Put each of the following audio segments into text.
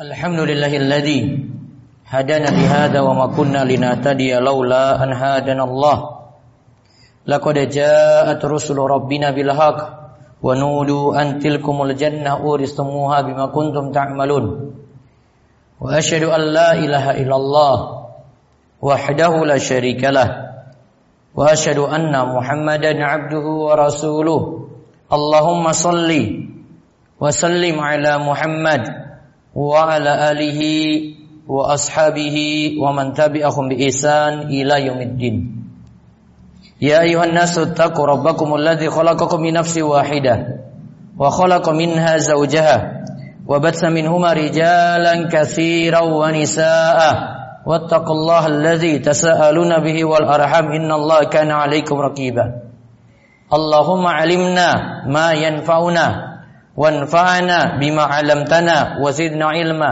الحمد لله الذي هدانا لهذا وما كنا لنهتدي لولا أن هدانا الله لقد جاءت رسل ربنا بالحق ونودوا أن تلكم الجنة أورثتموها بما كنتم تعملون وأشهد أن لا إله إلا الله وحده لا شريك له وأشهد أن محمدا عبده ورسوله اللهم صل وسلم على محمد وعلى آله وأصحابه ومن تبعهم بإحسان إلى يوم الدين يا أيها الناس اتقوا ربكم الذي خلقكم من نفس واحدة وخلق منها زوجها وبث منهما رجالا كثيرا ونساء واتقوا الله الذي تساءلون به والأرحم إن الله كان عليكم رقيبا اللهم علمنا ما ينفعنا وانفعنا بما علمتنا وزدنا علما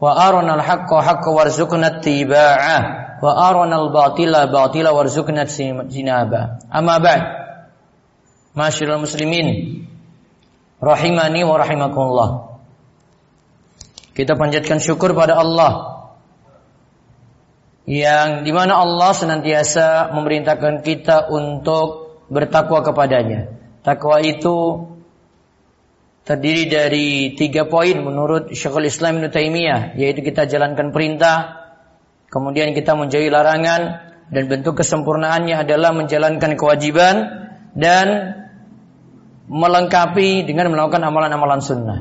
وأرنا الحق حق وارزقنا اتباعه وأرنا الباطل باطلا وارزقنا اجتنابه أما بعد معاشر المسلمين rahimani wa rahimakumullah kita panjatkan syukur pada Allah yang dimana Allah senantiasa memerintahkan kita untuk bertakwa kepadanya. Takwa itu terdiri dari tiga poin menurut Syekhul Islam Ibn Taimiyah yaitu kita jalankan perintah kemudian kita menjauhi larangan dan bentuk kesempurnaannya adalah menjalankan kewajiban dan melengkapi dengan melakukan amalan-amalan sunnah.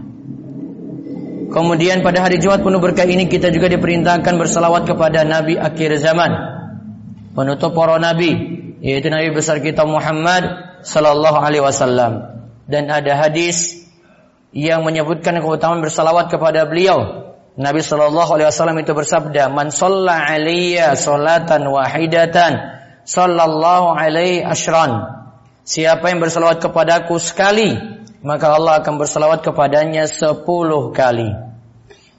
Kemudian pada hari Jumat penuh berkah ini kita juga diperintahkan bersalawat kepada Nabi akhir zaman, penutup para nabi, yaitu Nabi besar kita Muhammad sallallahu alaihi wasallam. Dan ada hadis yang menyebutkan keutamaan bersalawat kepada beliau. Nabi Shallallahu Alaihi Wasallam itu bersabda, "Man alaiya wahidatan, sallallahu alaihi ashran." Siapa yang bersalawat kepadaku sekali, maka Allah akan bersalawat kepadanya sepuluh kali.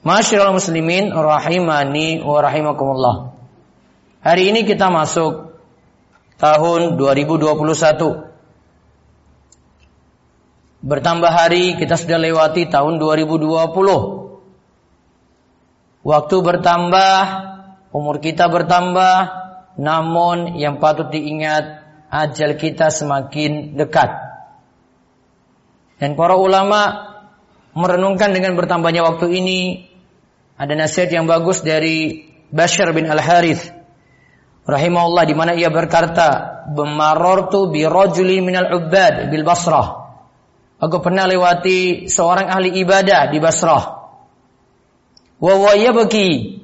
Masyiral muslimin rahimani wa rahimakumullah. Hari ini kita masuk tahun 2021. Bertambah hari kita sudah lewati tahun 2020. Waktu bertambah, umur kita bertambah, namun yang patut diingat ajal kita semakin dekat. Dan para ulama merenungkan dengan bertambahnya waktu ini ada nasihat yang bagus dari Bashar bin Al-Harith rahimahullah di mana ia berkata, "Bemarortu bi rajuli minal ubbad bil Basrah." Aku pernah lewati seorang ahli ibadah di Basrah. Wa bagi.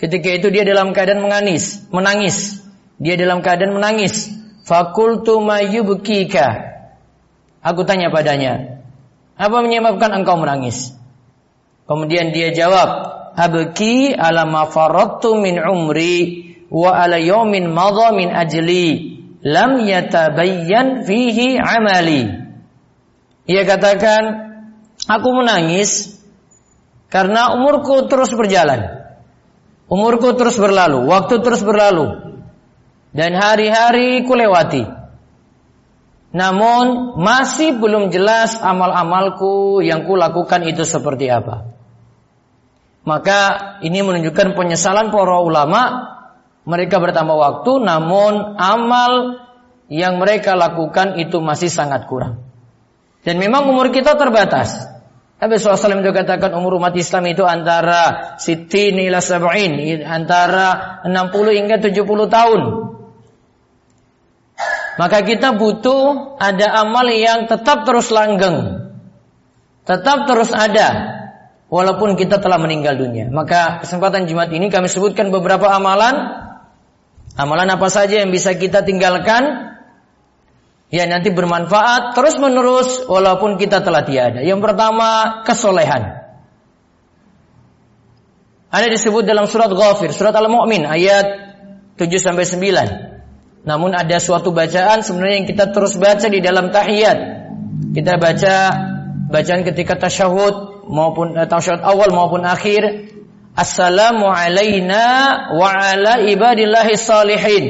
Ketika itu dia dalam keadaan menangis, menangis. Dia dalam keadaan menangis. Fakultu mayyubkika. Aku tanya padanya, apa menyebabkan engkau menangis? Kemudian dia jawab, Abki ala ma min umri wa ala yawmin madha min ajli lam yatabayyan fihi amali. Ia katakan, aku menangis karena umurku terus berjalan. Umurku terus berlalu, waktu terus berlalu. Dan hari-hari ku lewati. Namun masih belum jelas amal-amalku yang ku lakukan itu seperti apa. Maka ini menunjukkan penyesalan para ulama. Mereka bertambah waktu namun amal yang mereka lakukan itu masih sangat kurang. Dan memang umur kita terbatas. Nabi SAW itu katakan umur umat Islam itu antara sitin ila sab'in, antara 60 hingga 70 tahun. Maka kita butuh ada amal yang tetap terus langgeng. Tetap terus ada. Walaupun kita telah meninggal dunia. Maka kesempatan Jumat ini kami sebutkan beberapa amalan. Amalan apa saja yang bisa kita tinggalkan Ya nanti bermanfaat terus menerus walaupun kita telah tiada. Yang pertama kesolehan. Ada disebut dalam surat Ghafir, surat Al-Mu'min ayat 7 sampai 9. Namun ada suatu bacaan sebenarnya yang kita terus baca di dalam tahiyat. Kita baca bacaan ketika tasyahud maupun eh, tasyahud awal maupun akhir. Assalamu alayna wa ala ibadillahi salihin.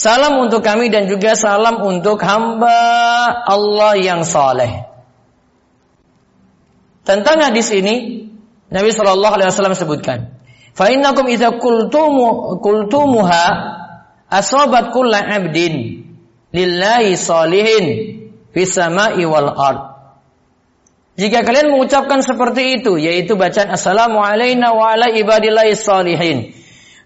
Salam untuk kami dan juga salam untuk hamba Allah yang saleh. Tentang hadis ini, Nabi Shallallahu Alaihi Wasallam sebutkan, fa innakum idza kultumu kultumuha asobat kulla abdin lillahi salihin fis sama'i wal ard. Jika kalian mengucapkan seperti itu, yaitu bacaan Assalamu alayna wa ala ibadillahi salihin,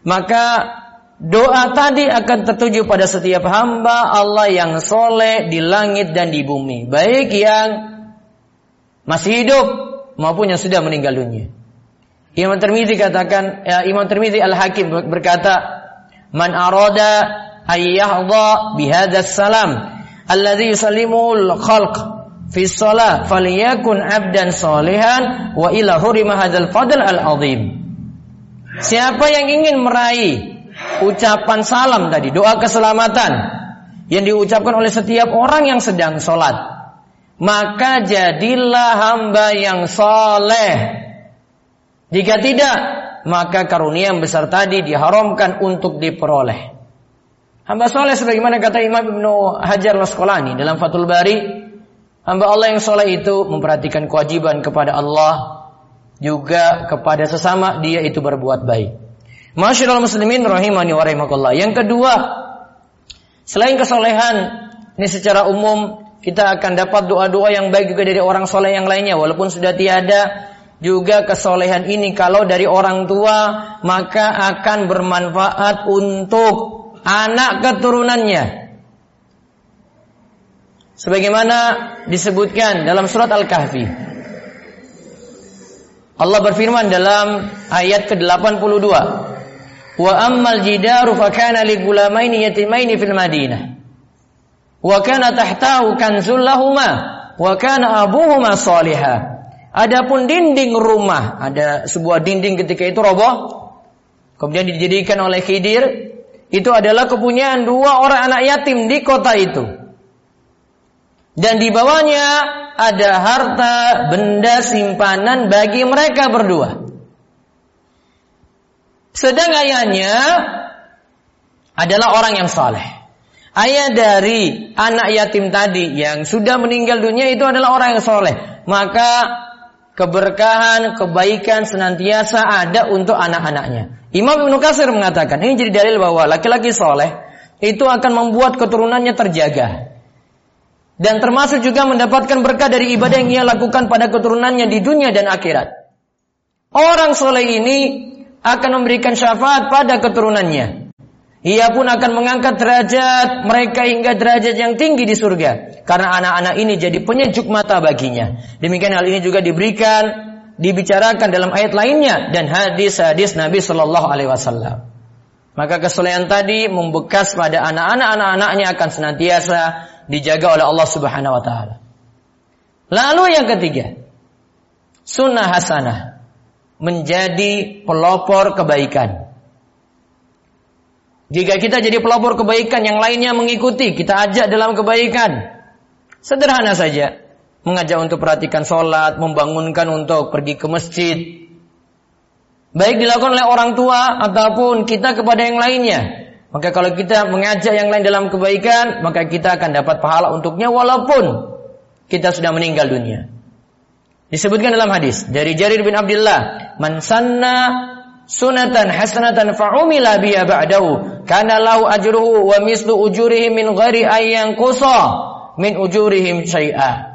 maka doa tadi akan tertuju pada setiap hamba Allah yang soleh di langit dan di bumi. Baik yang masih hidup maupun yang sudah meninggal dunia. Imam Tirmizi katakan, ya, Imam Tirmizi Al-Hakim berkata, "Man arada ayyahdha bihadzal salam alladhi yusallimul khalq fi shalah falyakun abdan salihan wa ila hurima fadl al azim. Siapa yang ingin meraih ucapan salam tadi, doa keselamatan yang diucapkan oleh setiap orang yang sedang sholat, maka jadilah hamba yang soleh. Jika tidak, maka karunia yang besar tadi diharamkan untuk diperoleh. Hamba soleh sebagaimana kata Imam Ibnu Hajar Lasqalani dalam Fathul Bari Hamba Allah yang soleh itu memperhatikan kewajiban kepada Allah juga kepada sesama dia itu berbuat baik. Masyaallah muslimin rahimani wa rahimakumullah. Yang kedua, selain kesolehan ini secara umum kita akan dapat doa-doa yang baik juga dari orang soleh yang lainnya walaupun sudah tiada juga kesolehan ini kalau dari orang tua maka akan bermanfaat untuk anak keturunannya sebagaimana disebutkan dalam surat Al-Kahfi. Allah berfirman dalam ayat ke-82. Wa ammal jidaru fa kana li gulamaini yatimaini fil Madinah. Wa kana tahtahu kanzul lahuma wa kana abuhuma salihah. Adapun dinding rumah, ada sebuah dinding ketika itu roboh, kemudian dijadikan oleh Khidir, itu adalah kepunyaan dua orang anak yatim di kota itu. Dan di bawahnya ada harta benda simpanan bagi mereka berdua. Sedang ayahnya adalah orang yang saleh. Ayah dari anak yatim tadi yang sudah meninggal dunia itu adalah orang yang soleh. Maka keberkahan, kebaikan senantiasa ada untuk anak-anaknya. Imam Ibnu Katsir mengatakan, ini jadi dalil bahwa laki-laki soleh itu akan membuat keturunannya terjaga. Dan termasuk juga mendapatkan berkah dari ibadah yang ia lakukan pada keturunannya di dunia dan akhirat. Orang soleh ini akan memberikan syafaat pada keturunannya. Ia pun akan mengangkat derajat mereka hingga derajat yang tinggi di surga. Karena anak-anak ini jadi penyejuk mata baginya. Demikian hal ini juga diberikan, dibicarakan dalam ayat lainnya dan hadis-hadis Nabi Shallallahu Alaihi Wasallam. Maka kesolehan tadi membekas pada anak-anak anak-anaknya akan senantiasa dijaga oleh Allah Subhanahu wa taala. Lalu yang ketiga, sunnah hasanah menjadi pelopor kebaikan. Jika kita jadi pelopor kebaikan, yang lainnya mengikuti, kita ajak dalam kebaikan. Sederhana saja, mengajak untuk perhatikan sholat, membangunkan untuk pergi ke masjid. Baik dilakukan oleh orang tua ataupun kita kepada yang lainnya. Maka kalau kita mengajak yang lain dalam kebaikan, maka kita akan dapat pahala untuknya walaupun kita sudah meninggal dunia. Disebutkan dalam hadis dari Jarir bin Abdullah, "Man sanna sunatan hasanatan fa'umila biha ba'dahu, kana lahu ajruhu wa mislu ujurihim min ghairi ayyan qusa min ujurihim syai'a."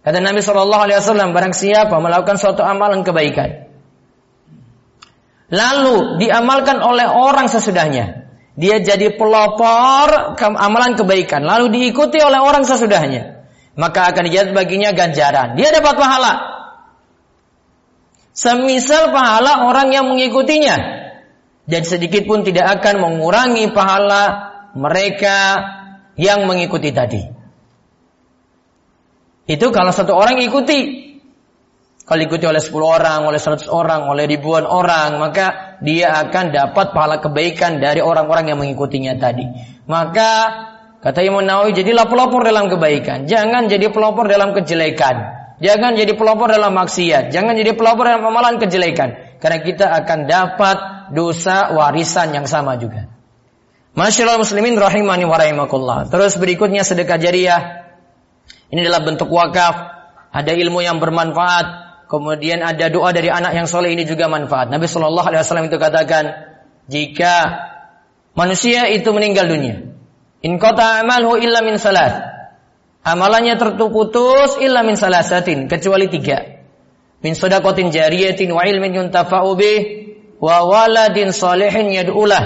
Kata Nabi sallallahu alaihi wasallam, barang siapa melakukan suatu amalan kebaikan, lalu diamalkan oleh orang sesudahnya, dia jadi pelopor ke amalan kebaikan lalu diikuti oleh orang sesudahnya maka akan dijatuh baginya ganjaran. Dia dapat pahala. Semisal pahala orang yang mengikutinya. Dan sedikit pun tidak akan mengurangi pahala mereka yang mengikuti tadi. Itu kalau satu orang ikuti. Kalau diikuti oleh 10 orang, oleh 100 orang, oleh ribuan orang, maka dia akan dapat pahala kebaikan dari orang-orang yang mengikutinya tadi. Maka kata Imam Nawawi, jadilah pelopor dalam kebaikan. Jangan jadi pelopor dalam kejelekan. Jangan jadi pelopor dalam maksiat. Jangan jadi pelopor dalam amalan kejelekan. Karena kita akan dapat dosa warisan yang sama juga. Masyaallah muslimin rahimani wa rahimakumullah. Terus berikutnya sedekah jariah. Ini adalah bentuk wakaf. Ada ilmu yang bermanfaat kemudian ada doa dari anak yang soleh ini juga manfaat. Nabi Shallallahu Alaihi Wasallam itu katakan, jika manusia itu meninggal dunia, in kota amalhu illa min salat, amalannya terputus illa min salasatin, kecuali tiga. Min sodakotin jariyatin wa ilmin yuntafa'u bih, wa waladin salihin yad'ulah,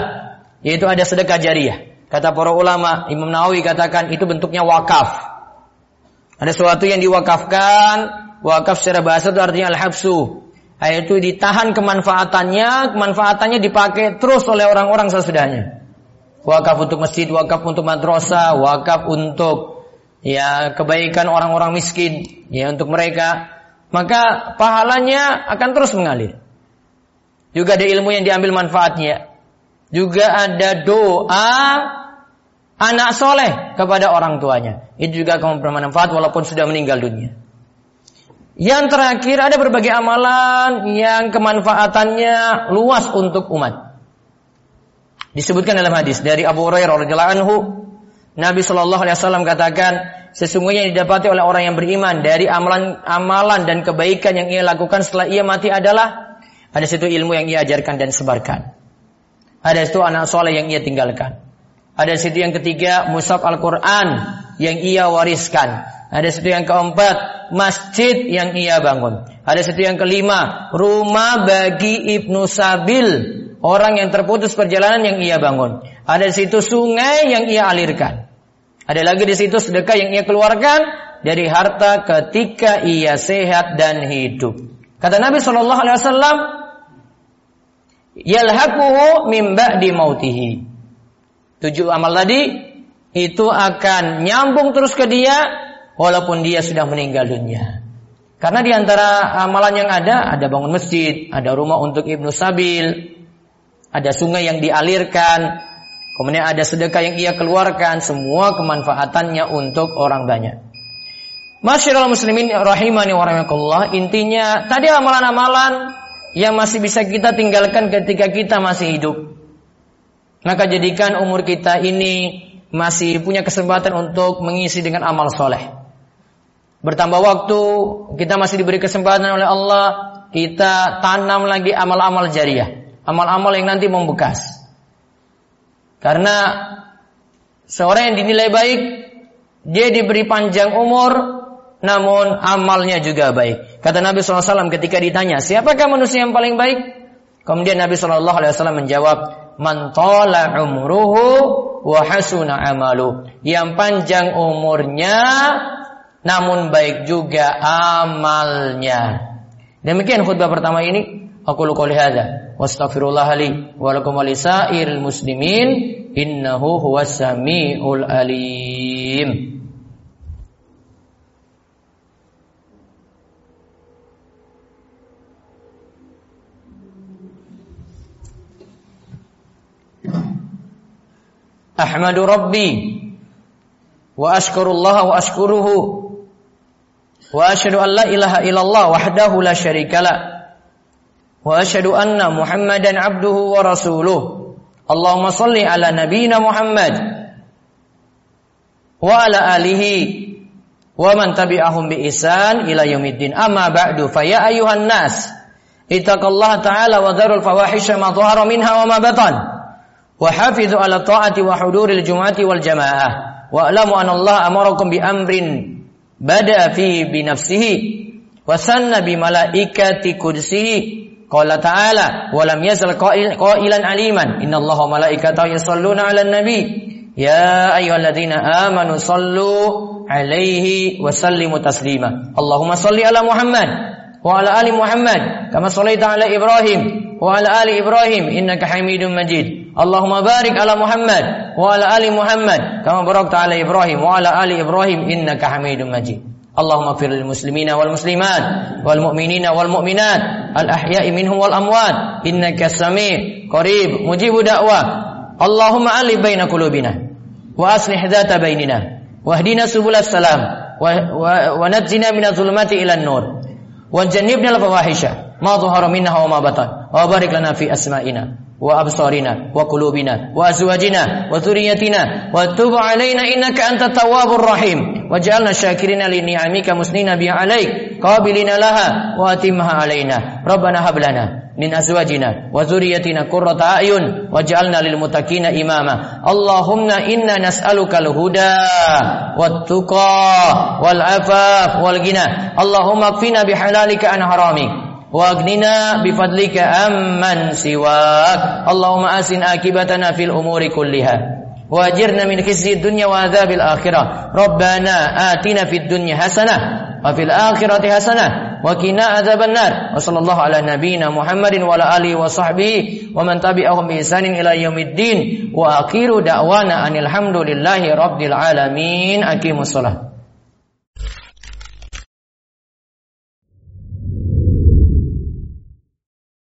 yaitu ada sedekah jariah. Kata para ulama, Imam Nawawi katakan itu bentuknya wakaf. Ada sesuatu yang diwakafkan, wakaf secara bahasa itu artinya al-habsu. Yaitu ditahan kemanfaatannya, kemanfaatannya dipakai terus oleh orang-orang sesudahnya. Wakaf untuk masjid, wakaf untuk madrasah, wakaf untuk ya kebaikan orang-orang miskin, ya untuk mereka. Maka pahalanya akan terus mengalir. Juga ada ilmu yang diambil manfaatnya. Juga ada doa anak soleh kepada orang tuanya. Itu juga akan bermanfaat walaupun sudah meninggal dunia. Yang terakhir ada berbagai amalan yang kemanfaatannya luas untuk umat. Disebutkan dalam hadis dari Abu Hurairah radhiyallahu anhu, Nabi Shallallahu alaihi wasallam katakan, sesungguhnya yang didapati oleh orang yang beriman dari amalan amalan dan kebaikan yang ia lakukan setelah ia mati adalah ada situ ilmu yang ia ajarkan dan sebarkan. Ada situ anak soleh yang ia tinggalkan. Ada situ yang ketiga mushaf Al-Quran yang ia wariskan. Ada situ yang keempat masjid yang ia bangun. Ada situ yang kelima rumah bagi ibnu Sabil orang yang terputus perjalanan yang ia bangun. Ada situ sungai yang ia alirkan. Ada lagi di situ sedekah yang ia keluarkan dari harta ketika ia sehat dan hidup. Kata Nabi Shallallahu Alaihi Wasallam, yalhaquhu min ba'di mautihi tujuh amal tadi itu akan nyambung terus ke dia walaupun dia sudah meninggal dunia. Karena di antara amalan yang ada, ada bangun masjid, ada rumah untuk Ibnu Sabil, ada sungai yang dialirkan, kemudian ada sedekah yang ia keluarkan, semua kemanfaatannya untuk orang banyak. Masyiral muslimin rahimani wa intinya tadi amalan-amalan yang masih bisa kita tinggalkan ketika kita masih hidup. Maka jadikan umur kita ini masih punya kesempatan untuk mengisi dengan amal soleh. Bertambah waktu, kita masih diberi kesempatan oleh Allah, kita tanam lagi amal-amal jariah. Amal-amal yang nanti membekas. Karena seorang yang dinilai baik, dia diberi panjang umur, namun amalnya juga baik. Kata Nabi SAW ketika ditanya, siapakah manusia yang paling baik? Kemudian Nabi SAW menjawab, man tala umruhu wa hasuna amalu. Yang panjang umurnya namun baik juga amalnya. Demikian khutbah pertama ini. أقول قولي هذا واستغفر الله لي ولكم ولسائر المسلمين إنه هو السميع العليم أحمد ربي وأشكر الله وأشكره وأشهد أن لا إله إلا الله وحده لا شريك له وأشهد أن محمدا عبده ورسوله اللهم صل على نبينا محمد وعلى آله ومن تبعهم بإحسان إلى يوم الدين أما بعد فيا أيها الناس اتقوا الله تعالى وذروا الفواحش ما ظهر منها وما بطن وحافظوا على الطاعة وحضور الجمعة والجماعة واعلموا أن الله أمركم بأمر بدأ فيه بنفسه وسن بملائكة قدسه Qala ta'ala wa lam yazal qailan aliman. Innallaha malaikatahu yusalluna 'alan nabi. Ya ayyuhalladzina amanu sallu 'alaihi wa sallimu taslima. Allahumma salli ala Muhammad wa ala ali Muhammad kama sallaita ala Ibrahim wa ala ali Ibrahim innaka Hamidum Majid. Allahumma barik ala Muhammad wa ala ali Muhammad kama barakta ala Ibrahim wa ala ali Ibrahim innaka Hamidum Majid. Allahumma fir muslimina wal muslimat wal mu'minina wal mu'minat al ahya'i minhum wal amwat. Inna kasami qarib mujibu dakwa Allahumma alif baina kulubina wa aslih dhata bainina wahdina subulas salam wa wa najjina minaz zulmati ilan nur. Wa jannibna al fawahisha ma dhahara minna wa ma batan wa barik lana fi asma'ina wa absarina wa qulubina wa azwajina wa dhurriyyatina wa tub alaina innaka antat tawwabur rahim. Waj'alna syakirina li ni'amika musnina bi alaik qabilina laha wa atimha alaina. Rabbana hab lana min azwajina wa dhurriyyatina qurrata a'yun waj'alna lil muttaqina imama. Allahumma inna nas'aluka al huda wat tuqa wal afaf wal ghina allahumma qina bi halalika an haramik واغننا بفضلك amman siwak Allahumma asin akibatana fil umuri kulliha wajirna min khizyi dunya wa adzabil akhirah. Rabbana atina fid dunya hasanah wa fil akhirati hasanah wa qina adzaban nar. Wa sallallahu ala nabiyyina Muhammadin wa ala alihi wa sahbihi wa man tabi'ahum bi ihsanin ila yaumiddin wa akhiru da'wana